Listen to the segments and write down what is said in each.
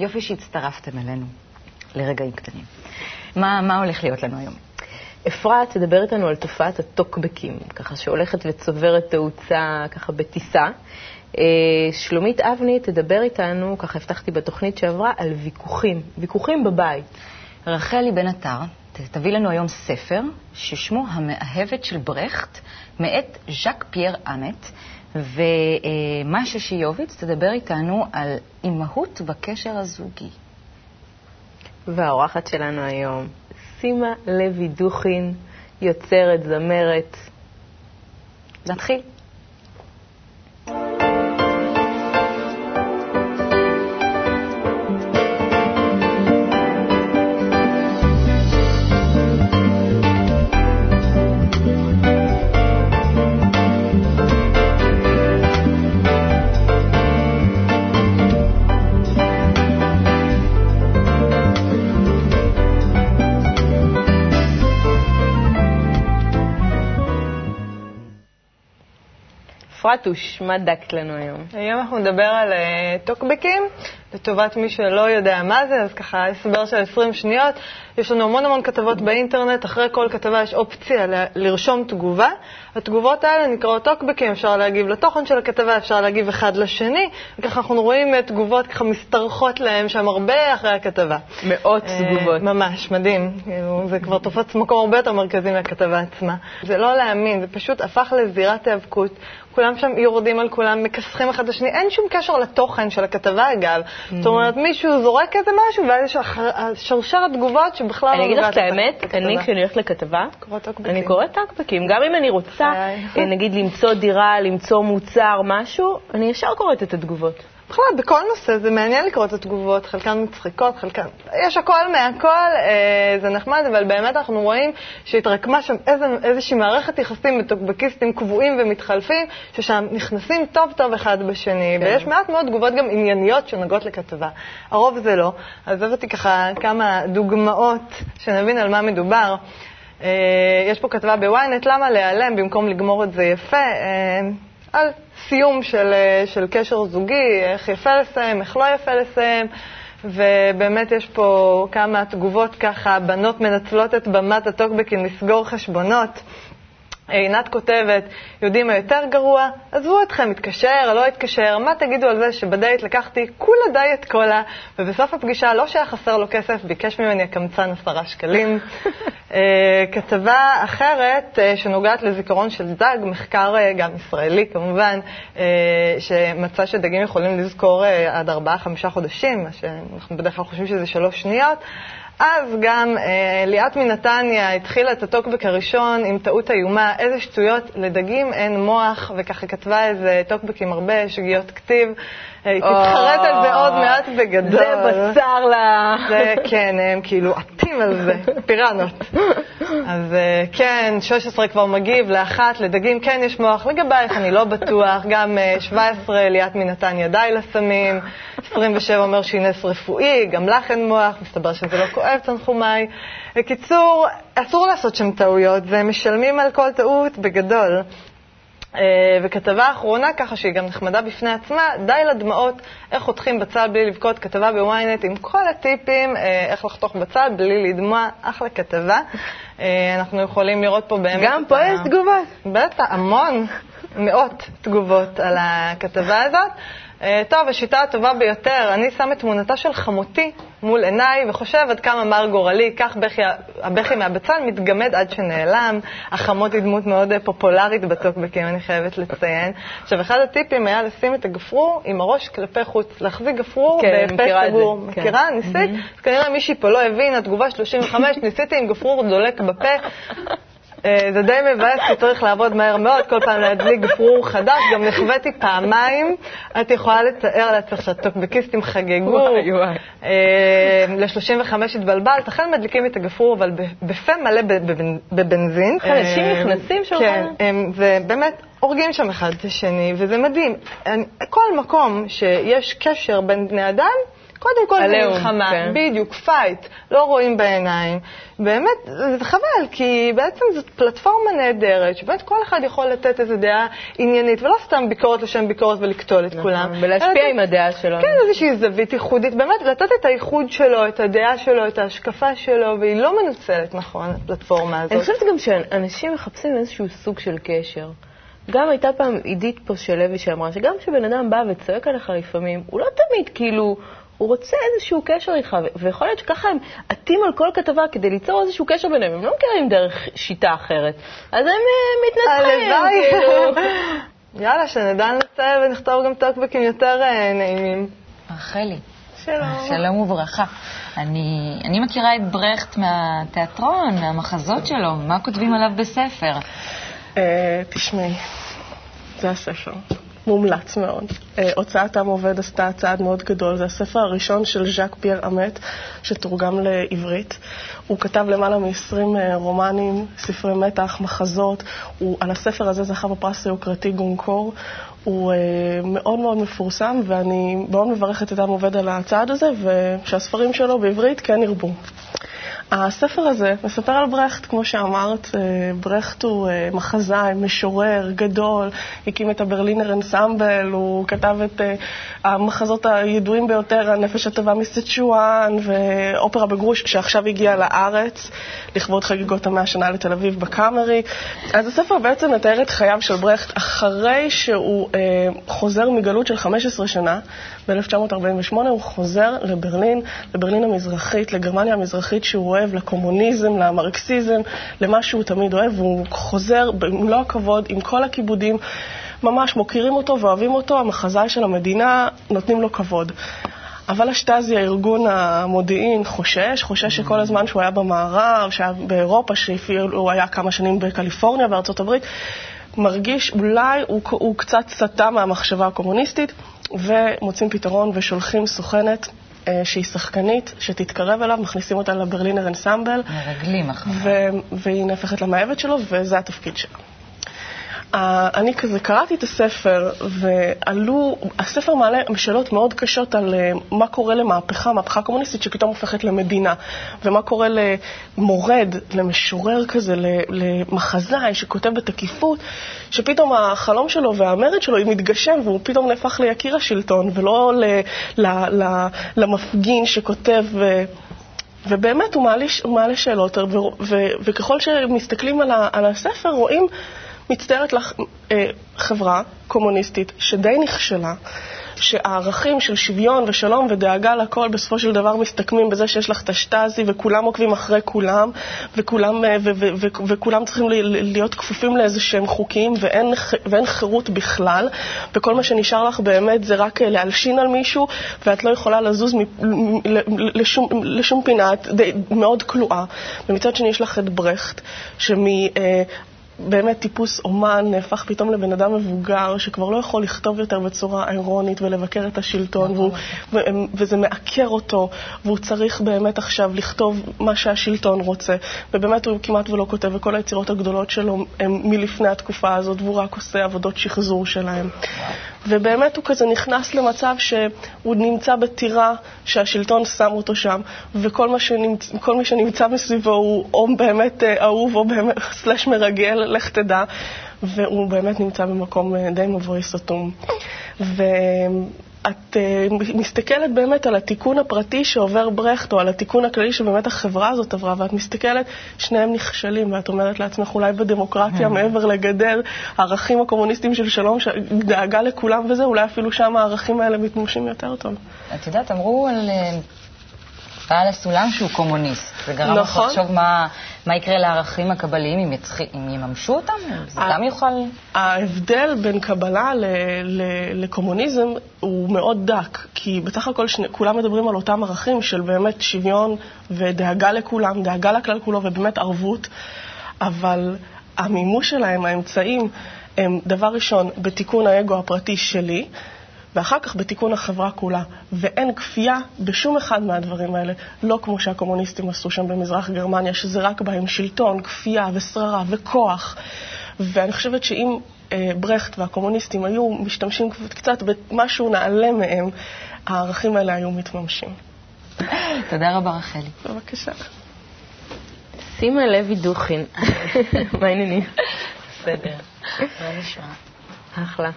יופי שהצטרפתם אלינו לרגעים קטנים. מה, מה הולך להיות לנו היום? אפרת תדבר איתנו על תופעת הטוקבקים, ככה שהולכת וצוברת תאוצה ככה בטיסה. אה, שלומית אבני תדבר איתנו, ככה הבטחתי בתוכנית שעברה, על ויכוחים, ויכוחים בבית. רחלי בן עטר תביא לנו היום ספר ששמו המאהבת של ברכט, מאת ז'אק פייר אמט, ומה ששיוביץ תדבר איתנו על אימהות בקשר הזוגי. והאורחת שלנו היום, סימה לוי דוכין, יוצרת, זמרת. נתחיל. אפרטוש, מה דקת לנו היום? היום אנחנו נדבר על uh, טוקבקים, לטובת מי שלא יודע מה זה, אז ככה הסבר של 20 שניות. יש לנו המון המון כתבות באינטרנט, אחרי כל כתבה יש אופציה ל- לרשום תגובה. התגובות האלה נקראות טוקבקים, אפשר להגיב לתוכן של הכתבה, אפשר להגיב אחד לשני, וככה אנחנו רואים uh, תגובות ככה משתרכות להם שם הרבה אחרי הכתבה. מאות uh, תגובות. ממש, מדהים. כאילו, זה כבר תופס מקום הרבה יותר מרכזי מהכתבה עצמה. זה לא להאמין, זה פשוט הפך לזירת היאבקות. כולם שם יורדים על כולם, מכסחים אחד לשני, אין שום קשר לתוכן של הכתבה, אגב. Mm-hmm. זאת אומרת, מישהו זורק איזה משהו, ואז יש שרשרת תגובות לא הכתבה. אני אגיד לך את האמת, אני כשאני הולכת לכתבה, אני קוראת טוקבקים. גם אם אני רוצה, נגיד, למצוא דירה, למצוא מוצר, משהו, אני ישר קוראת את התגובות. בכלל, בכל נושא זה מעניין לקרוא את התגובות, חלקן מצחיקות, חלקן... יש הכל מהכל, אה, זה נחמד, אבל באמת אנחנו רואים שהתרקמה שם איזו, איזושהי מערכת יחסים בטוקבקיסטים קבועים ומתחלפים, ששם נכנסים טוב טוב אחד בשני, כן. ויש מעט מאוד תגובות גם ענייניות שנוגעות לכתבה. הרוב זה לא. אז הבאתי ככה כמה דוגמאות שנבין על מה מדובר. אה, יש פה כתבה בוויינט, למה להיעלם במקום לגמור את זה יפה? אה, על סיום של, אה, של קשר זוגי, איך יפה לסיים, איך לא יפה לסיים. ובאמת יש פה כמה תגובות ככה, בנות מנצלות את במת הטוקבקים לסגור חשבונות. עינת כותבת, יודעים מה יותר גרוע? עזבו אתכם, התקשר, לא התקשר, מה תגידו על זה שבדייט לקחתי כולה דיאט קולה, ובסוף הפגישה לא שהיה חסר לו כסף, ביקש ממני הקמצן עשרה שקלים. uh, כתבה אחרת uh, שנוגעת לזיכרון של דג, מחקר גם ישראלי כמובן, שמצא שדגים יכולים לזכור עד ארבעה-חמישה חודשים, מה שאנחנו בדרך כלל חושבים שזה שלוש שניות. אז גם אה, ליאת מנתניה התחילה את הטוקבק הראשון עם טעות איומה, איזה שטויות, לדגים אין מוח, וככה כתבה איזה טוקבק עם הרבה שגיאות כתיב. היא תתחרט על זה עוד מעט בגדול. זה בשר ל... כן, הם כאילו עטים על זה, פיראנות. אז אה, כן, 16 כבר מגיב לאחת, לדגים כן יש מוח, לגבייך אני לא בטוח, גם 17 אה, ליאת מנתניה די לסמים, 27 אומר שהיא נס רפואי, גם לך אין מוח, מסתבר שזה לא כואב, תנחומיי. בקיצור, אסור לעשות שם טעויות, והם משלמים על כל טעות בגדול. אה, וכתבה אחרונה, ככה שהיא גם נחמדה בפני עצמה, די לדמעות, איך חותכים בצל בלי לבכות, כתבה בוויינט עם כל הטיפים, אה, איך לחתוך בצל בלי לדמוע, אחלה כתבה. אה, אנחנו יכולים לראות פה באמת... גם פה יש תגובות. בטח, המון, מאות תגובות על הכתבה הזאת. טוב, השיטה הטובה ביותר, אני שם את תמונתה של חמותי מול עיניי וחושב עד כמה מר גורלי, כך בכי, הבכי מהבצל מתגמד עד שנעלם. החמות היא דמות מאוד אה, פופולרית בטוקבקים, אני חייבת לציין. עכשיו, אחד הטיפים היה לשים את הגפרור עם הראש כלפי חוץ, להחזיק גפרור כן, בפה סגור. כן. מכירה? ניסית? Mm-hmm. אז כנראה מישהי פה לא הבינה, תגובה 35, ניסיתי עם גפרור דולק בפה. אה, זה די מבאס, כי צריך לעבוד מהר מאוד, כל פעם להדליק גפרור חדש. גם נכוויתי פעמיים. את יכולה לתאר לעצמך שהטוקבקיסטים חגגו. אה, ל-35 התבלבלת, אכן מדליקים את הגפרור, אבל בפה מלא בבנזין. אנשים אה, נכנסים שם? כן, ובאמת הורגים שם אחד את השני, וזה מדהים. כל מקום שיש קשר בין בני אדם, קודם כל זה עליהום, מלחמה, כן. בדיוק, fight, לא רואים בעיניים. באמת, זה חבל, כי בעצם זאת פלטפורמה נהדרת, שבאמת כל אחד יכול לתת איזו דעה עניינית, ולא סתם ביקורת לשם ביקורת ולקטול את כולם. נכון, ולהשפיע אלא עם הדעה שלו. כן, איזושהי זווית ייחודית, באמת לתת את הייחוד שלו, את הדעה שלו, את ההשקפה שלו, והיא לא מנוצלת נכון, הפלטפורמה הזאת. אני חושבת גם שאנשים מחפשים איזשהו סוג של קשר. גם הייתה פעם עידית פה של לוי שאמרה שגם כשבן אדם בא וצועק עליך לפעמים, הוא לא תמיד כאילו, הוא רוצה איזשהו קשר איתך, ויכול להיות שככה הם עטים על כל כתבה כדי ליצור איזשהו קשר ביניהם, הם לא מכירים דרך שיטה אחרת. אז הם אה, מתנצחים, הלוואי. כאילו. יאללה, שנדע לנצל ונכתוב גם טוקבקים יותר אה, נעימים. רחלי, שלום. שלום וברכה. אני, אני מכירה את ברכט מהתיאטרון, מהמחזות שלו, מה כותבים עליו בספר? אה, תשמעי, זה הספר. מומלץ מאוד. אה, הוצאת עם עובד עשתה צעד מאוד גדול. זה הספר הראשון של ז'אק פייר אמט, שתורגם לעברית. הוא כתב למעלה מ-20 רומנים, ספרי מתח, מחזות. הוא, על הספר הזה זכה בפרס היוקרתי גונקור. הוא אה, מאוד מאוד מפורסם, ואני מאוד מברכת את עם עובד על הצעד הזה, ושהספרים שלו בעברית כן ירבו. הספר הזה מספר על ברכט, כמו שאמרת, אה, ברכט הוא אה, מחזאי, משורר גדול, הקים את הברלינר אנסמבל, הוא כתב את אה, המחזות הידועים ביותר, הנפש הטובה מסצ'ואן ואופרה בגרוש, שעכשיו הגיעה לארץ לכבוד חגיגות המאה השנה לתל אביב בקאמרי. אז הספר בעצם מתאר את חייו של ברכט אחרי שהוא אה, חוזר מגלות של 15 שנה, ב-1948 הוא חוזר לברלין, לברלין המזרחית, לגרמניה המזרחית שהוא אוהב, לקומוניזם, למרקסיזם, למה שהוא תמיד אוהב, והוא חוזר במלוא הכבוד, עם כל הכיבודים, ממש מוקירים אותו ואוהבים אותו, המחזאי של המדינה, נותנים לו כבוד. אבל השטאזי, הארגון המודיעין, חושש, חושש שכל הזמן שהוא היה במערב, שהיה באירופה, שהוא היה כמה שנים בקליפורניה, בארצות הברית, מרגיש אולי הוא, הוא קצת סטה מהמחשבה הקומוניסטית, ומוצאים פתרון ושולחים סוכנת שהיא שחקנית, שתתקרב אליו, מכניסים אותה לברלינר אנסמבל, מרגלים אחריו. והיא נהפכת למאהבת שלו, וזה התפקיד שלה. אני כזה קראתי את הספר, ועלו, הספר מעלה שאלות מאוד קשות על uh, מה קורה למהפכה, מהפכה קומוניסטית שפתאום הופכת למדינה, ומה קורה למורד, למשורר כזה, למחזאי שכותב בתקיפות, שפתאום החלום שלו והמרד שלו מתגשם, והוא פתאום נהפך ליקיר השלטון, ולא ל, ל, ל, למפגין שכותב... ובאמת הוא מעלה, מעלה שאלות, וככל שמסתכלים על, ה, על הספר רואים מצטיירת לך אה, חברה קומוניסטית שדי נכשלה, שהערכים של שוויון ושלום ודאגה לכל בסופו של דבר מסתכמים בזה שיש לך את השטאזי וכולם עוקבים אחרי כולם וכולם, אה, ו- ו- ו- וכולם צריכים להיות כפופים לאיזה שהם חוקים ואין, ואין חירות בכלל וכל מה שנשאר לך באמת זה רק אה, להלשין על מישהו ואת לא יכולה לזוז מ- לשום, לשום פינה, את די, מאוד כלואה. ומצד שני יש לך את ברכט, שמ... באמת טיפוס אומן נהפך פתאום לבן אדם מבוגר שכבר לא יכול לכתוב יותר בצורה אירונית ולבקר את השלטון, והוא, ו, וזה מעקר אותו, והוא צריך באמת עכשיו לכתוב מה שהשלטון רוצה, ובאמת הוא כמעט ולא כותב, וכל היצירות הגדולות שלו הן מלפני התקופה הזאת, והוא רק עושה עבודות שחזור שלהם. ובאמת הוא כזה נכנס למצב שהוא נמצא בטירה שהשלטון שם אותו שם, וכל שנמצ... מי שנמצא מסביבו הוא או באמת אהוב או באמת סלש מרגל, לך תדע, והוא באמת נמצא במקום די מבוי סתום. ואת uh, מסתכלת באמת על התיקון הפרטי שעובר ברכט, או על התיקון הכללי שבאמת החברה הזאת עברה, ואת מסתכלת, שניהם נכשלים, ואת אומרת לעצמך, אולי בדמוקרטיה, מעבר לגדר, הערכים הקומוניסטיים של שלום, דאגה לכולם וזה, אולי אפילו שם הערכים האלה מתממשים יותר טוב. את יודעת, אמרו על... בעל הסולם שהוא קומוניסט. זה גרם לך נכון. לחשוב מה, מה יקרה לערכים הקבליים אם, יצח... אם יממשו אותם? זה גם יוכל... ההבדל בין קבלה ל... ל... לקומוניזם הוא מאוד דק, כי בסך הכל שני... כולם מדברים על אותם ערכים של באמת שוויון ודאגה לכולם, דאגה לכלל כולו ובאמת ערבות, אבל המימוש שלהם, האמצעים, הם דבר ראשון בתיקון האגו הפרטי שלי, ואחר כך בתיקון החברה כולה. ואין כפייה בשום אחד מהדברים האלה, לא כמו שהקומוניסטים עשו שם במזרח גרמניה, שזה רק בהם שלטון, כפייה ושררה וכוח. ואני חושבת שאם אה, ברכט והקומוניסטים היו משתמשים קצת במשהו נעלה מהם, הערכים האלה היו מתממשים. תודה רבה, רחלי. בבקשה. סימה לוי דוכין, מה העניינים? בסדר. מה נשמע? אחלה.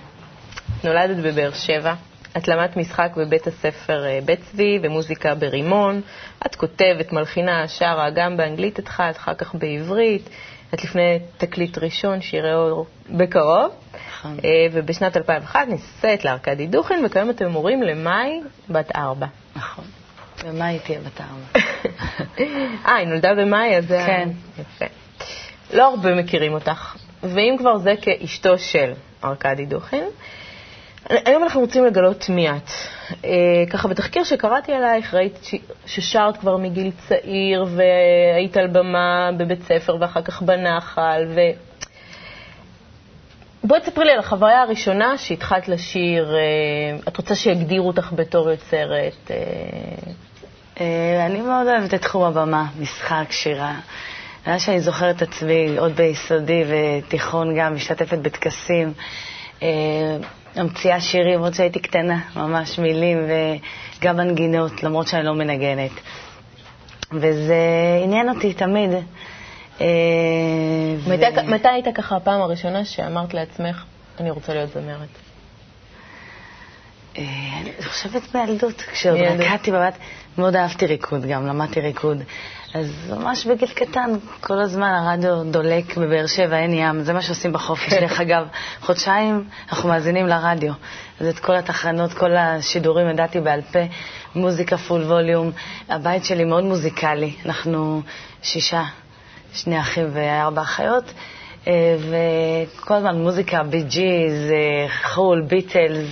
נולדת בבאר שבע, את למדת משחק בבית הספר אה, בית צבי ומוזיקה ברימון. את כותבת, מלחינה, שרה, גם באנגלית התחלת, אחר כך בעברית. את לפני תקליט ראשון שיראה אור בקרוב. נכון. אה, ובשנת 2001 נישאת לארכדי דוכין, וכיום אתם מורים למאי בת ארבע. נכון. היא תהיה בת ארבע? אה, היא נולדה במאי, אז זה... כן. יפה. לא הרבה מכירים אותך, ואם כבר זה כאשתו של ארכדי דוכין, היום אנחנו רוצים לגלות מי את. אה, ככה בתחקיר שקראתי עלייך, ראית ששרת כבר מגיל צעיר, והיית על במה בבית ספר ואחר כך בנחל, ו... בואי תספרי לי על החוויה הראשונה שהתחלת לשיר, אה, את רוצה שיגדירו אותך בתור יוצרת. אה, אה, אני מאוד אוהבת את תחום הבמה, משחק, שירה. מאז שאני זוכרת את עצמי, עוד ביסודי ותיכון גם, משתתפת בטקסים, אה, ממציאה שירים, עוד שהייתי קטנה, ממש מילים וגם מנגינות, למרות שאני לא מנגנת. וזה עניין אותי תמיד. אה, מתי, היית ככה הפעם הראשונה שאמרת לעצמך, אני רוצה להיות זמרת? אה, אני חושבת מילדות, כשעוד. רקדתי בבת, מאוד אהבתי ריקוד גם, למדתי ריקוד. אז ממש בגיל קטן, כל הזמן הרדיו דולק בבאר שבע, אין ים, זה מה שעושים בחופש. דרך אגב, חודשיים אנחנו מאזינים לרדיו. אז את כל התחנות, כל השידורים ידעתי בעל פה, מוזיקה פול ווליום. הבית שלי מאוד מוזיקלי, אנחנו שישה, שני אחים וארבע אחיות. אה, וכל הזמן מוזיקה, בי ג'יז, אה, חול, ביטלס,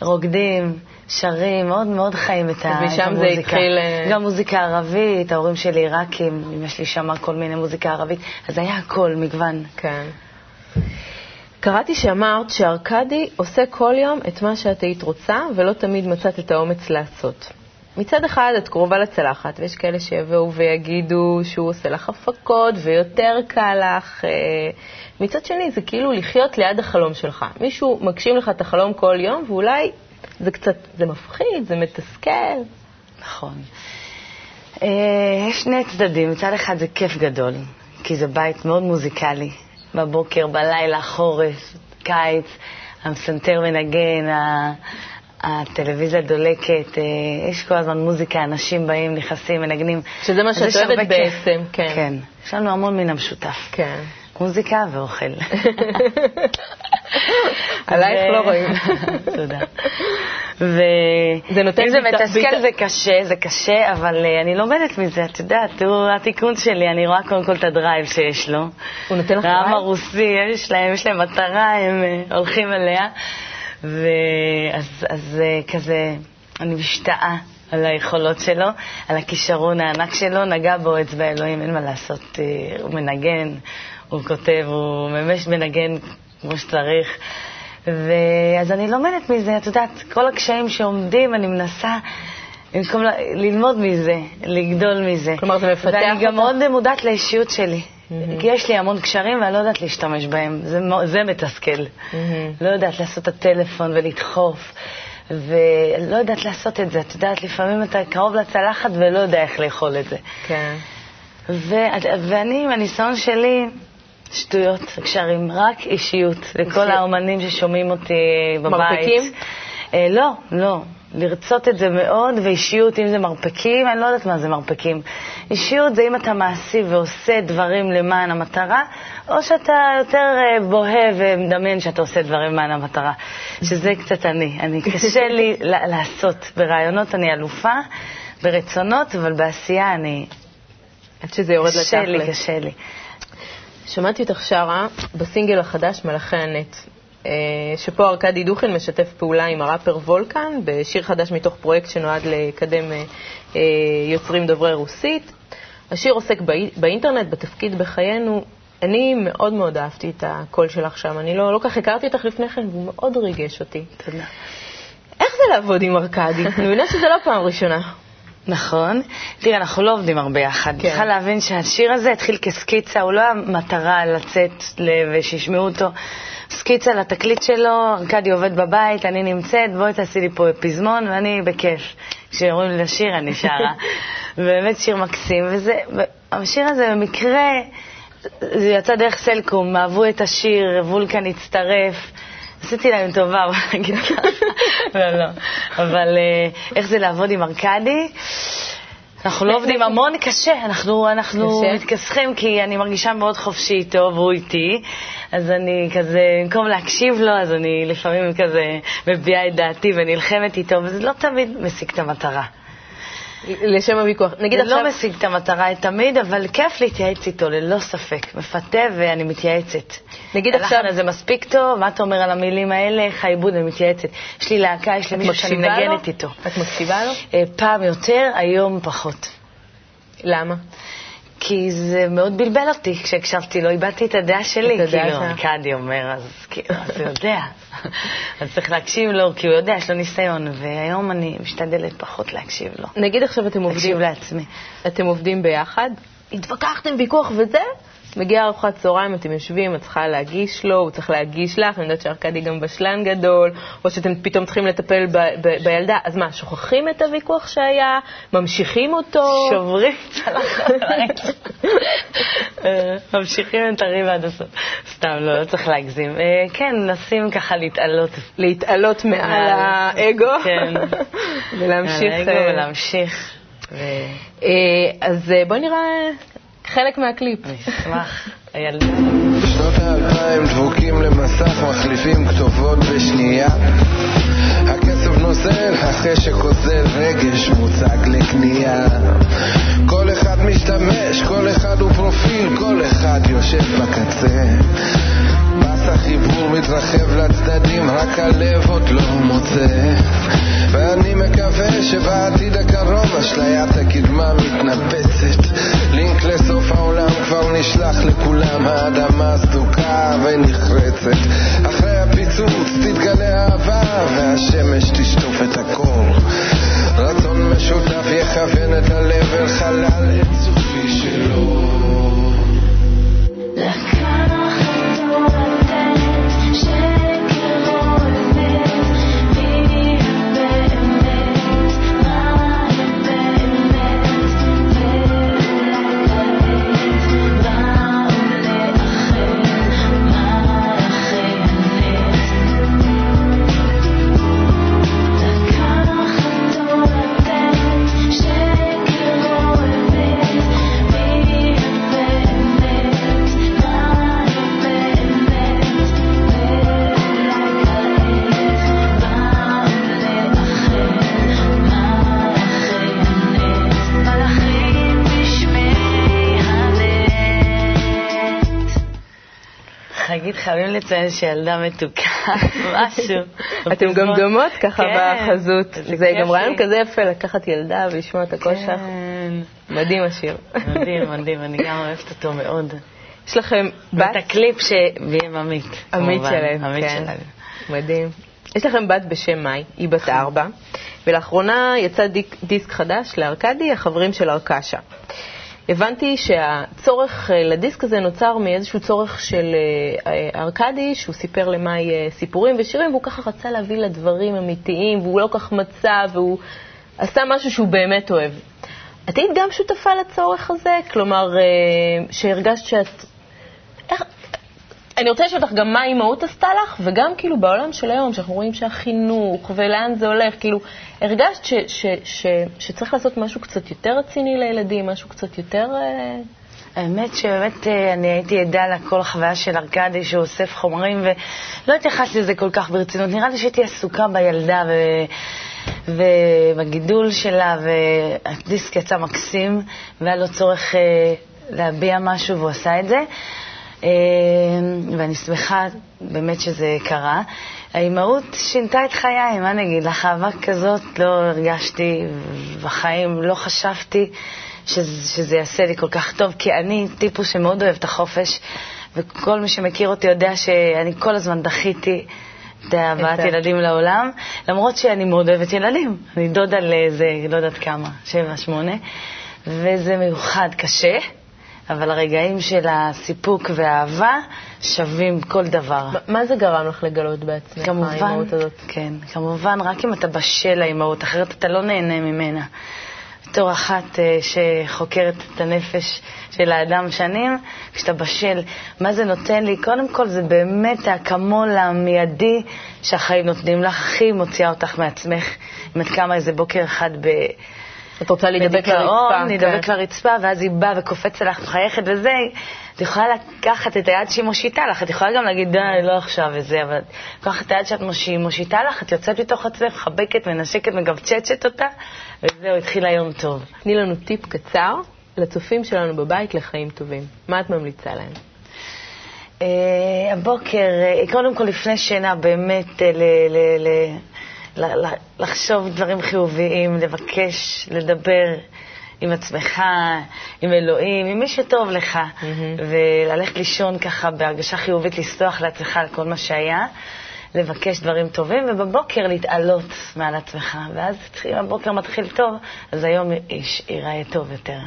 רוקדים, שרים, מאוד מאוד חיים את, ה- אז את משם זה המוזיקה. התחיל, אה, גם מוזיקה ערבית, ההורים שלי עיראקים, אמא שלי שמעה כל מיני מוזיקה ערבית, אז היה הכל, מגוון. כן. קראתי שאמרת שארקדי עושה כל יום את מה שאת היית רוצה, ולא תמיד מצאת את האומץ לעשות. מצד אחד את קרובה לצלחת, ויש כאלה שיבואו ויגידו שהוא עושה לך הפקות ויותר קל לך. אה, מצד שני, זה כאילו לחיות ליד החלום שלך. מישהו מגשים לך את החלום כל יום, ואולי זה קצת, זה מפחיד, זה מתסכל. נכון. אה, יש שני צדדים, מצד אחד זה כיף גדול, כי זה בית מאוד מוזיקלי, בבוקר, בלילה, חורף, קיץ, המסנתר מנגן, הטלוויזיה דולקת, אה, יש כל הזמן מוזיקה, אנשים באים, נכנסים, מנגנים. שזה מה שאת אוהבת. בעצם, כן. כן, יש לנו המון מן המשותף. כן. מוזיקה ואוכל. עלייך לא רואים. תודה. זה נותן אם זה מתסכל זה קשה, זה קשה, אבל אה, אני לומדת מזה, את יודעת, הוא התיקון שלי, אני רואה קודם כל את הדרייב שיש לו. הוא נותן לך העם drive? הרוסי, יש להם, יש להם מטרה, הם אה, הולכים אליה. ואז אז, אה, כזה, אני משתאה על היכולות שלו, על הכישרון הענק שלו, נגע בו אצבע אלוהים, אין מה לעשות, הוא מנגן, הוא כותב, הוא ממש מנגן כמו שצריך. ואז אני לומדת מזה, את יודעת, כל הקשיים שעומדים, אני מנסה במקום ללמוד מזה, לגדול מזה. כלומר, זה מפתח ואני גם אותך? מאוד מודעת לאישיות שלי. כי יש לי המון קשרים ואני לא יודעת להשתמש בהם, זה, זה מתסכל. לא יודעת לעשות את הטלפון ולדחוף, ולא יודעת לעשות את זה. את יודעת, לפעמים אתה קרוב לצלחת ולא יודע איך לאכול את זה. כן. ו- ואני, עם הניסיון שלי, שטויות, קשרים, רק אישיות. לכל האומנים ששומעים אותי בבית. מרפקים? אה, לא, לא. לרצות את זה מאוד, ואישיות, אם זה מרפקים, אני לא יודעת מה זה מרפקים. אישיות זה אם אתה מעשי ועושה דברים למען המטרה, או שאתה יותר אה, בוהה ומדמיין שאתה עושה דברים למען המטרה, שזה קצת אני. אני, קשה לי לעשות. ברעיונות אני אלופה, ברצונות, אבל בעשייה אני... עד שזה יורד קשה לי, לתכל'ס. קשה לי. שמעתי אותך שרה בסינגל החדש מלאכי הנט, אה, שפה ארכדי דוכין משתף פעולה עם הראפר וולקן בשיר חדש מתוך פרויקט שנועד לקדם אה, אה, יוצרים דוברי רוסית. השיר עוסק באי- באינטרנט, בתפקיד בחיינו. אני מאוד מאוד אהבתי את הקול שלך שם. אני לא, לא כך הכרתי אותך לפני כן, והוא מאוד ריגש אותי. תודה. איך זה לעבוד עם ארכדי? אני מבינה שזה לא פעם ראשונה. נכון. תראה, אנחנו לא עובדים הרבה יחד. כן. צריכה להבין שהשיר הזה התחיל כסקיצה, הוא לא היה מטרה לצאת ושישמעו אותו. סקיצה לתקליט שלו, ארכדי עובד בבית, אני נמצאת, בואי תעשי לי פה פזמון, ואני בכיף. כשאומרים לי לשיר, אני שרה. באמת שיר מקסים, וזה, השיר הזה במקרה, זה יצא דרך סלקום, אהבו את השיר, וולקן הצטרף. עשיתי להם טובה, בוא נגיד ככה. לא, לא. אבל אה, איך זה לעבוד עם ארכדי? אנחנו לא עובדים המון, קשה, אנחנו, אנחנו קשה? מתכסחים כי אני מרגישה מאוד חופשי איתו והוא איתי, אז אני כזה, במקום להקשיב לו, אז אני לפעמים כזה מביעה את דעתי ונלחמת איתו, וזה לא תמיד משיג את המטרה. לשם הוויכוח. נגיד זה עכשיו... לא משיג את המטרה תמיד, אבל כיף להתייעץ איתו, ללא ספק. מפתה ואני מתייעצת. נגיד עכשיו- הלחן הזה מספיק טוב, מה אתה אומר על המילים האלה, איך העיבוד, אני מתייעצת. יש לי להקה, יש לי מישהו שאני? מנגנת איתו. את מקשיבה לו? אה, פעם יותר, היום פחות. למה? כי זה מאוד בלבל אותי כשהקשבתי לו, איבדתי את הדעה שלי. את הדעה כאילו, שלך. ארכדי אומר, אז כאילו, אז הוא יודע. אז צריך להקשיב לו, כי הוא יודע, יש לו ניסיון, והיום אני משתדלת פחות להקשיב לו. נגיד עכשיו אתם עובדים, להקשיב לעצמי. אתם עובדים ביחד, התווכחתם ויכוח וזה, מגיעה ארוחת צהריים, אתם יושבים, את צריכה להגיש לו, הוא צריך להגיש לך, אני יודעת שארכדי גם בשלן גדול, או שאתם פתאום צריכים לטפל ב- ב- בילדה, אז מה, שוכחים את הוויכוח שהיה? ממשיכים אותו? שוברים צלחת. אה, ממשיכים את הריב עד הסוף. סתם, לא, לא צריך להגזים. אה, כן, מנסים ככה להתעלות. להתעלות מעל האגו? כן. ולהמשיך... אה, ולהמשיך. ו- אז בואי נראה חלק מהקליפ. אני אשמח. הילדה. בשנות האלפיים דבוקים למסך, מחליפים כתובות בשנייה. הכסף נוזל, החשק אוזל, רגש מוצג לקנייה. כל אחד משתמש, כל אחד הוא פרופיל, כל אחד יושב בקצה. מס החיבור מתרחב לצדדים, רק הלב עוד לא מוצא. ואני מקווה שבעתיד הקרוב אשליית הקדמה מתנפצת. חגית, חייבים לציין שילדה מתוקה, משהו. אתם גם דומות ככה כן, בחזות. זה גם רעיון. כזה יפה לקחת ילדה ולשמוע את הקול שלך. כן. מדהים השיר. מדהים, מדהים, אני גם אוהבת אותו מאוד. יש לכם בת? ואת הקליפ שהביים עמית. עמית שלהם, עמית כן. שלהם. מדהים. יש לכם בת בשם מאי, היא בת ארבע, ולאחרונה יצא דיסק חדש לארקדי, החברים של ארקשה. הבנתי שהצורך אה, לדיסק הזה נוצר מאיזשהו צורך של אה, אה, ארקדי, שהוא סיפר למאי סיפורים ושירים, והוא ככה רצה להביא לה דברים אמיתיים, והוא לא כך מצא, והוא עשה משהו שהוא באמת אוהב. את היית גם שותפה לצורך הזה? כלומר, שהרגשת שאת... איך... אני רוצה לשאול אותך גם מה האימהות עשתה לך, וגם כאילו בעולם של היום, שאנחנו רואים שהחינוך ולאן זה הולך, כאילו, הרגשת ש, ש, ש, שצריך לעשות משהו קצת יותר רציני לילדים, משהו קצת יותר... אה, האמת שבאמת אה, אני הייתי עדה לכל החוויה של ארכדי שהוא אוסף חומרים ולא התייחסתי לזה כל כך ברצינות. נראה לי שהייתי עסוקה בילדה ו... ובגידול שלה, והדיסק יצא מקסים והיה לו צורך אה, להביע משהו והוא עשה את זה. אה, ואני שמחה באמת שזה קרה. האימהות שינתה את חיי, מה אני אגיד לך? אהבה כזאת לא הרגשתי בחיים, לא חשבתי שזה, שזה יעשה לי כל כך טוב, כי אני טיפוס שמאוד אוהב את החופש, וכל מי שמכיר אותי יודע שאני כל הזמן דחיתי את הבאת ילדים לעולם, למרות שאני מאוד אוהבת ילדים. אני דודה לאיזה, לא יודעת כמה, שבע, שמונה, וזה מיוחד, קשה, אבל הרגעים של הסיפוק והאהבה שווים כל דבר. מה זה גרם לך לגלות בעצמך, כמובן, האימהות הזאת? כן, כמובן, רק אם אתה בשל לאימהות, אחרת אתה לא נהנה ממנה. בתור אחת אה, שחוקרת את הנפש של האדם שנים, כשאתה בשל, מה זה נותן לי? קודם כל, זה באמת האקמול המיידי שהחיים נותנים לך, הכי מוציאה אותך מעצמך. אם את קמה איזה בוקר אחד ב... את רוצה להידבק לרצפה. להידבק כן. לרצפה, ואז היא באה וקופצת לך, מחייכת וזה, את יכולה לקחת את היד שהיא מושיטה לך, את יכולה גם להגיד, די, לא עכשיו וזה, אבל לקחת את היד שאת מושיטה, לך, את יוצאת מתוך עצמך, מחבקת, מנשקת, מגבצ'צ'ת אותה, וזהו, התחיל היום טוב. תני לנו טיפ קצר לצופים שלנו בבית לחיים טובים. מה את ממליצה להם? אה, הבוקר, אה, קודם כל לפני שינה, באמת אה, ל- ל- ל- ל- ל- לחשוב דברים חיוביים, לבקש, לדבר עם עצמך, עם אלוהים, עם מי שטוב לך, וללכת לישון ככה בהרגשה חיובית, לסלוח לעצמך על כל מה שהיה, לבקש דברים טובים, ובבוקר להתעלות מעל עצמך. ואז אם הבוקר מתחיל טוב, אז היום ייראה טוב יותר.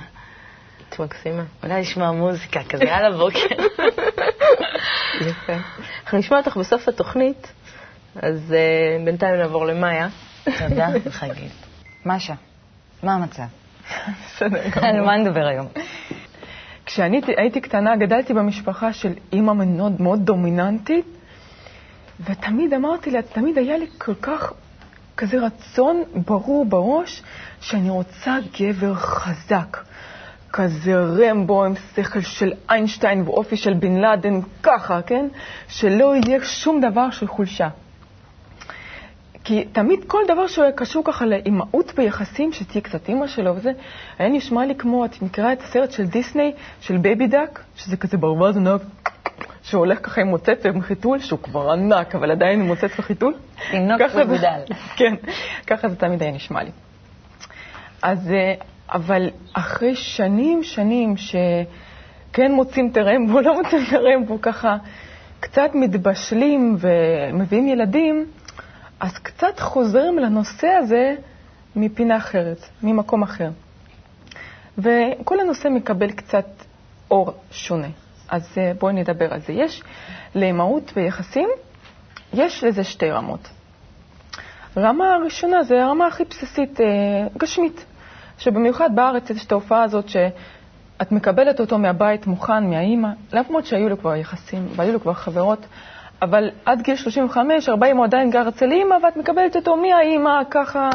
את מקסימה. אולי לשמוע מוזיקה כזה על הבוקר. יפה. אנחנו נשמע אותך בסוף התוכנית, אז uh, בינתיים נעבור למאיה. תודה, חגית. משה, מה המצב? בסדר על גמור. מה נדבר היום? כשאני הייתי קטנה גדלתי במשפחה של אימא מאוד, מאוד דומיננטית, ותמיד אמרתי לה, תמיד היה לי כל כך כזה רצון ברור בראש שאני רוצה גבר חזק. כזה רמבו עם שכל של איינשטיין ואופי של בן לאדן, ככה, כן? שלא יהיה שום דבר של חולשה. כי תמיד כל דבר שהוא היה קשור ככה לאימהות ביחסים, שתהיה קצת אימא שלו וזה, היה נשמע לי כמו, את מכירה את הסרט של דיסניי, של Baby Duck, שזה כזה ברווז ענק, שהולך ככה עם מוצץ ועם חיתול, שהוא כבר ענק, אבל עדיין עם מוצץ וחיתול. תינוק מגודל. כן, ככה זה תמיד היה נשמע לי. אז, אה, אבל אחרי שנים, שנים שכן מוצאים את הרמבו, לא מוצאים את הרמבו, ככה קצת מתבשלים ומביאים ילדים, אז קצת חוזרים לנושא הזה מפינה אחרת, ממקום אחר. וכל הנושא מקבל קצת אור שונה. אז אה, בואי נדבר על זה. יש לאימהות ויחסים, יש לזה שתי רמות. רמה הראשונה זה הרמה הכי בסיסית, אה, גשמית, שבמיוחד בארץ יש את ההופעה הזאת שאת מקבלת אותו מהבית מוכן, מהאימא, למרות שהיו לו כבר יחסים והיו לו כבר חברות, אבל עד גיל 35-40 הוא עדיין גר אצל אימא, ואת מקבלת אותו מהאימא, ככה,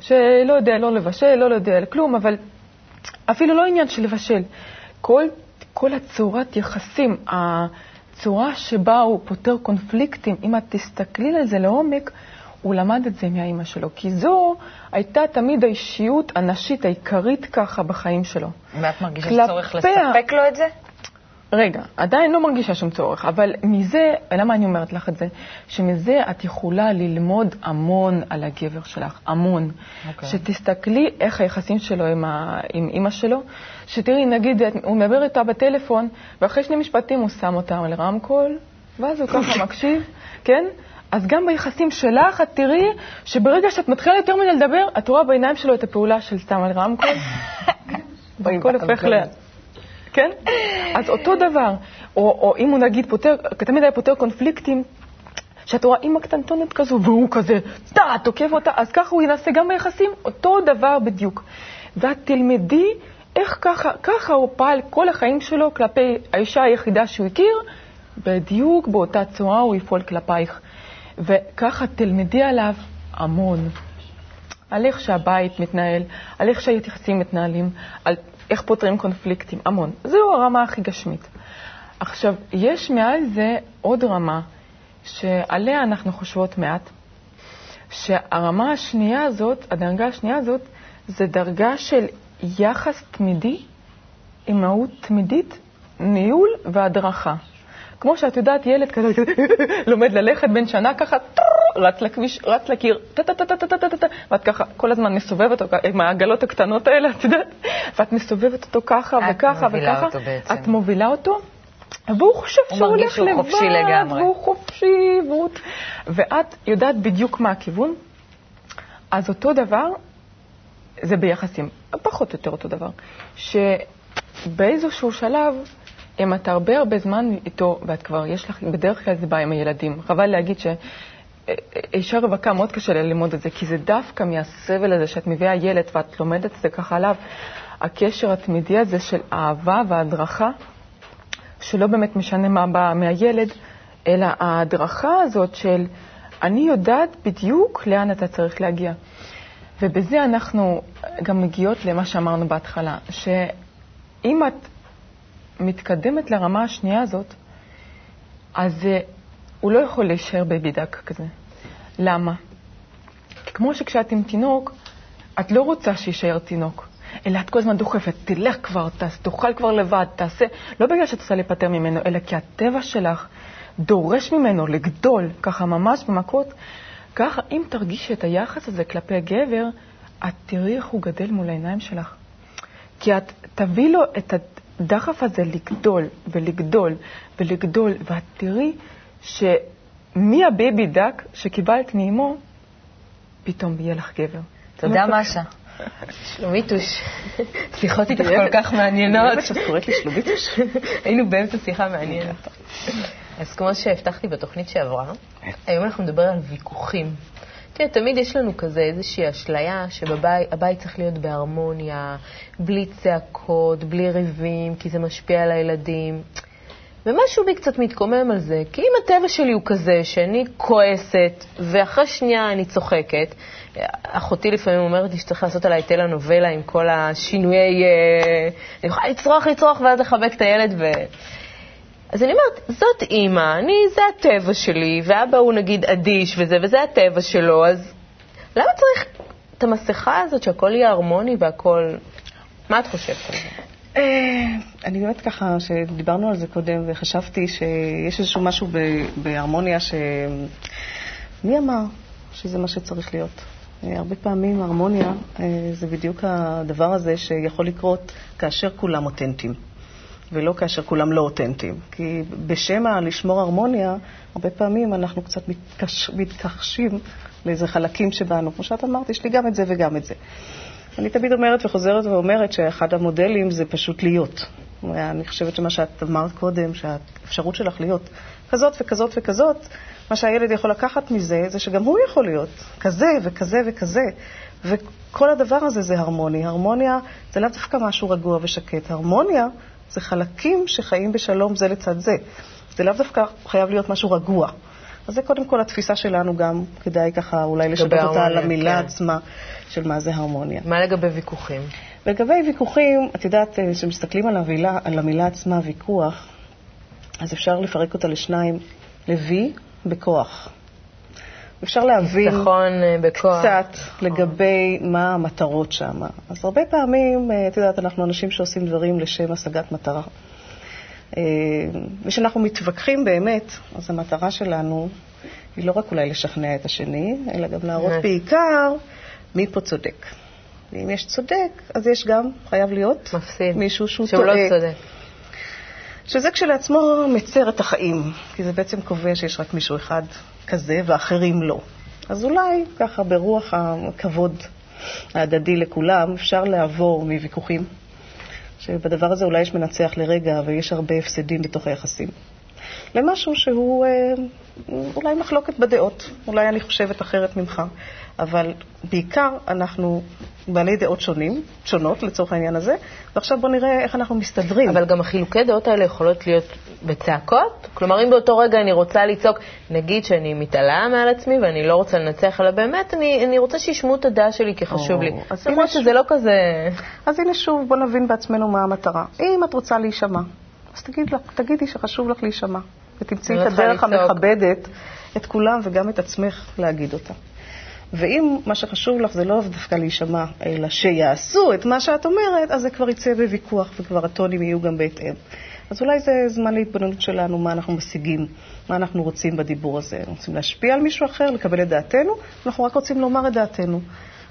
שלא יודע לא לבשל, לא יודע כלום, אבל אפילו לא עניין של לבשל. כל, כל הצורת יחסים, הצורה שבה הוא פותר קונפליקטים, אם את תסתכלי על זה לעומק, הוא למד את זה מהאימא שלו, כי זו הייתה תמיד האישיות הנשית העיקרית ככה בחיים שלו. ואת מרגישה כלפיה- צורך לספק לו את זה? רגע, עדיין לא מרגישה שום צורך, אבל מזה, למה אני אומרת לך את זה? שמזה את יכולה ללמוד המון על הגבר שלך, המון. אוקיי. שתסתכלי איך היחסים שלו עם, ה... עם אימא שלו, שתראי, נגיד, הוא מדבר איתה בטלפון, ואחרי שני משפטים הוא שם אותה על רמקול, ואז הוא ככה מקשיב, כן? אז גם ביחסים שלך, את תראי שברגע שאת מתחילה יותר מדי לדבר, את רואה בעיניים שלו את הפעולה של שם על רמקול, והכל הופך ל... כן? אז אותו דבר. או, או אם הוא נגיד פותר, תמיד היה פותר קונפליקטים, שאת רואה אימא קטנטונת כזו, והוא כזה, טה, תוקף אותה, אז ככה הוא ינסה גם ביחסים, אותו דבר בדיוק. ואת תלמדי איך ככה, ככה הוא פעל כל החיים שלו כלפי האישה היחידה שהוא הכיר, בדיוק באותה צורה הוא יפעל כלפייך. וככה תלמדי עליו המון. על איך שהבית מתנהל, על איך שהיחסים מתנהלים, על איך פותרים קונפליקטים, המון. זו הרמה הכי גשמית. עכשיו, יש מעל זה עוד רמה, שעליה אנחנו חושבות מעט, שהרמה השנייה הזאת, הדרגה השנייה הזאת, זה דרגה של יחס תמידי, אימהות תמידית, ניהול והדרכה. כמו שאת יודעת, ילד כזה לומד ללכת בן שנה ככה, רץ לכביש, רץ לקיר, טה-טה-טה-טה-טה-טה, ואת ככה כל הזמן מסובבת אותו עם העגלות הקטנות האלה, את יודעת, ואת מסובבת אותו ככה את וככה מובילה וככה. אותו בעצם. את מובילה אותו, והוא חושב הוא שהוא מרגיש הולך שהוא לבד, חופשי לגמרי. והוא חופשי, והוא... ואת יודעת בדיוק מה הכיוון. אז אותו דבר, זה ביחסים, פחות או יותר אותו דבר, שבאיזשהו שלב, אם את הרבה הרבה זמן איתו, ואת כבר, יש לך, בדרך כלל זה בא עם הילדים. חבל להגיד ש... אישה רווקה, מאוד קשה לה ללמוד את זה, כי זה דווקא מהסבל הזה שאת מביאה ילד ואת לומדת את זה ככה עליו, הקשר התמידי הזה של אהבה והדרכה, שלא באמת משנה מה בא מהילד, אלא ההדרכה הזאת של אני יודעת בדיוק לאן אתה צריך להגיע. ובזה אנחנו גם מגיעות למה שאמרנו בהתחלה, שאם את מתקדמת לרמה השנייה הזאת, אז אה, הוא לא יכול להישאר Baby Duck כזה. למה? כמו שכשאת עם תינוק, את לא רוצה שיישאר תינוק, אלא את כל הזמן דוחפת, תלך כבר, תאכל כבר לבד, תעשה, לא בגלל שאת רוצה להיפטר ממנו, אלא כי הטבע שלך דורש ממנו לגדול, ככה ממש במכות. ככה, אם תרגישי את היחס הזה כלפי הגבר, את תראי איך הוא גדל מול העיניים שלך. כי את תביא לו את הדחף הזה לגדול ולגדול ולגדול, ואת תראי שמהבייבי דק שקיבלת מאמו, פתאום יהיה לך גבר. תודה, משה. שלומיתוש, שיחות איתך כל כך מעניינות. שאת קוראת לי שלוביטוש? היינו באמצע שיחה מעניינת. אז כמו שהבטחתי בתוכנית שעברה, היום אנחנו נדבר על ויכוחים. תראה, תמיד יש לנו כזה איזושהי אשליה שהבית צריך להיות בהרמוניה, בלי צעקות, בלי ריבים, כי זה משפיע על הילדים. ומשהו בי קצת מתקומם על זה, כי אם הטבע שלי הוא כזה שאני כועסת, ואחרי שנייה אני צוחקת, אחותי לפעמים אומרת לי שצריך לעשות עליי טלנובלה עם כל השינויי... אה, אני יכולה לצרוח, לצרוח, ואז לחבק את הילד ו... אז אני אומרת, זאת אימא, אני, זה הטבע שלי, ואבא הוא נגיד אדיש וזה, וזה הטבע שלו, אז למה צריך את המסכה הזאת שהכל יהיה הרמוני והכל... מה את חושבת על זה? אה, אני באמת ככה, שדיברנו על זה קודם, וחשבתי שיש איזשהו משהו בהרמוניה ש... מי אמר שזה מה שצריך להיות? אה, הרבה פעמים הרמוניה אה, זה בדיוק הדבר הזה שיכול לקרות כאשר כולם אותנטיים. ולא כאשר כולם לא אותנטיים. כי בשם הלשמור הרמוניה, הרבה פעמים אנחנו קצת. מתכחשים לאיזה חלקים שבנו. כמו שאת אמרת, יש לי גם את זה וגם את זה. אני תמיד אומרת וחוזרת ואומרת שאחד המודלים זה פשוט להיות. אני חושבת שמה שאת אמרת קודם, שהאפשרות שלך להיות כזאת וכזאת וכזאת, מה שהילד יכול לקחת מזה, זה שגם הוא יכול להיות כזה וכזה וכזה. וכל הדבר הזה זה הרמוני. הרמוניה זה לאו דווקא משהו רגוע ושקט. הרמוניה זה חלקים שחיים בשלום זה לצד זה. זה לאו דווקא חייב להיות משהו רגוע. אז זה קודם כל התפיסה שלנו גם, כדאי ככה אולי לשנות אותה על המילה כן. עצמה של מה זה הרמוניה. מה לגבי ויכוחים? ולגבי ויכוחים, את יודעת, אה, כשמסתכלים על המילה, על המילה עצמה, ויכוח, אז אפשר לפרק אותה לשניים, לוי בכוח. אפשר להבין ניצחון אה, בכוח. קצת לגבי מה המטרות שם. אז הרבה פעמים, אה, את יודעת, אנחנו אנשים שעושים דברים לשם השגת מטרה. אה, וכשאנחנו מתווכחים באמת, אז המטרה שלנו היא לא רק אולי לשכנע את השני, אלא גם להראות נכון. בעיקר מי פה צודק. ואם יש צודק, אז יש גם, חייב להיות, מפסיד. מישהו שהוא שהוא טועה. לא צודק. שזה כשלעצמו מצר את החיים, כי זה בעצם קובע שיש רק מישהו אחד כזה ואחרים לא. אז אולי ככה ברוח הכבוד ההדדי לכולם אפשר לעבור מוויכוחים, שבדבר הזה אולי יש מנצח לרגע ויש הרבה הפסדים בתוך היחסים, למשהו שהוא אה, אולי מחלוקת בדעות, אולי אני חושבת אחרת ממך, אבל בעיקר אנחנו בעלי דעות שונים, שונות לצורך העניין הזה, ועכשיו בואו נראה איך אנחנו מסתדרים. אבל גם החילוקי דעות האלה יכולות להיות בצעקות? כלומר, אם באותו רגע אני רוצה לצעוק, נגיד שאני מתעלה מעל עצמי ואני לא רוצה לנצח, אלא באמת אני, אני רוצה שישמעו את הדעה שלי כי חשוב או, לי. למרות שזה לא כזה... אז הנה שוב, בוא נבין בעצמנו מה המטרה. אם את רוצה להישמע, אז תגיד לך, תגידי שחשוב לך להישמע, ותמצאי את הדרך. המכבדת את כולם וגם את עצמך להגיד אותה. ואם מה שחשוב לך זה לא דווקא להישמע, אלא שיעשו את מה שאת אומרת, אז זה כבר יצא בוויכוח וכבר הטונים יהיו גם בהתאם. אז אולי זה זמן להתבוננות שלנו, מה אנחנו משיגים, מה אנחנו רוצים בדיבור הזה. אנחנו רוצים להשפיע על מישהו אחר, לקבל את דעתנו, אנחנו רק רוצים לומר את דעתנו.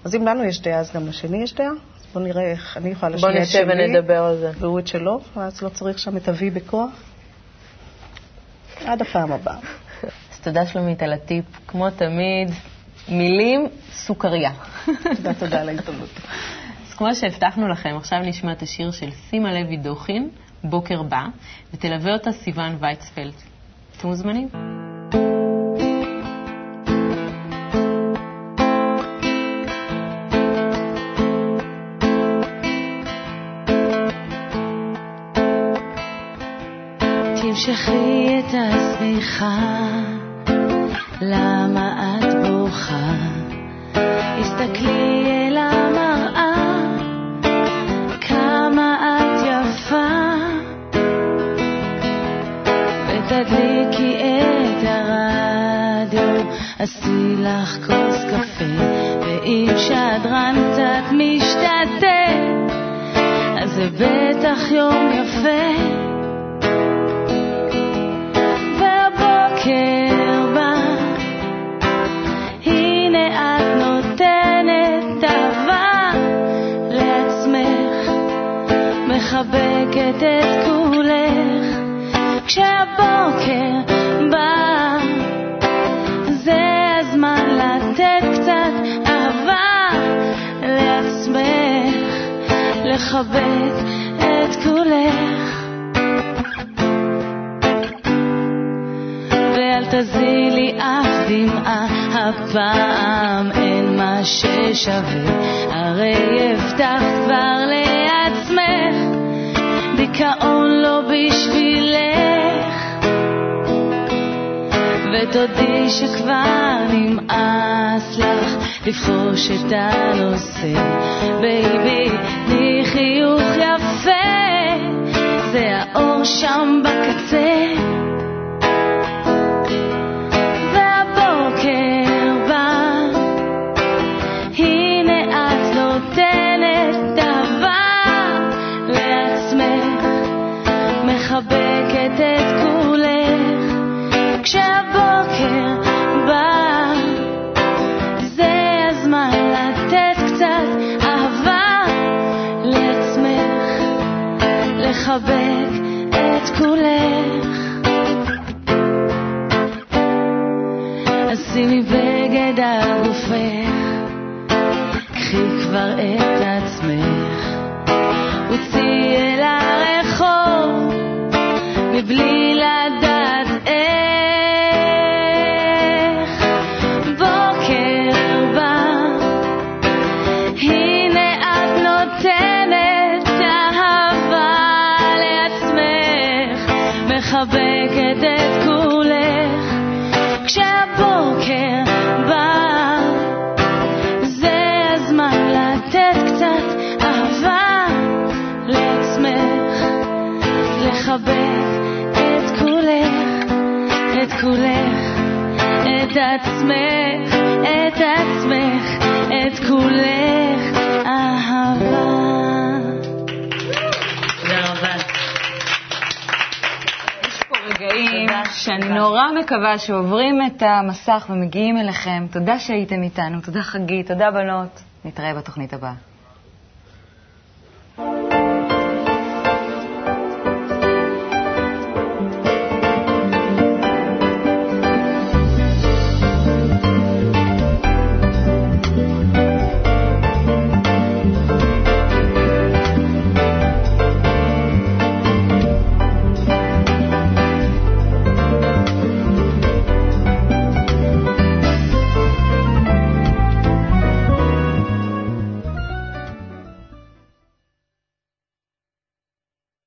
אז אם לנו יש דעה, אז גם לשני יש דעה. אז בואו נראה איך אני יכולה בוא להשמיע את נשב שלי, ונדבר על זה. והוא את שלו, ואז לא צריך שם את אבי בכוח. עד הפעם הבאה. אז תודה שלומית על הטיפ. כמו תמיד, מילים, סוכריה. תודה, תודה על ההזדמנות. אז כמו שהבטחנו לכם, עכשיו נשמע את השיר של סימה לוי דוכין, בוקר בא, ותלווה אותה סיוון וייצפלד. אתם מוזמנים? השמיכה, מחבקת את כולך, כשהבוקר בא, זה הזמן לתת קצת אהבה לעצמך, לחבק את כולך. ואל תזילי אף דמעה, הפעם אין מה ששווה, הרי הבטחת כבר לעצמך, דיכאון לא בשבילך, ותודי שכבר נמאס לך לבחוש את הנושא, baby, תני חיוך יפה, זה האור שם בקצה. עצמך, את עצמך, את כולך, אהבה. רגעים שאני נורא מקווה שעוברים את המסך ומגיעים אליכם. תודה שהייתם איתנו, תודה חגית, תודה בנות. נתראה בתוכנית הבאה.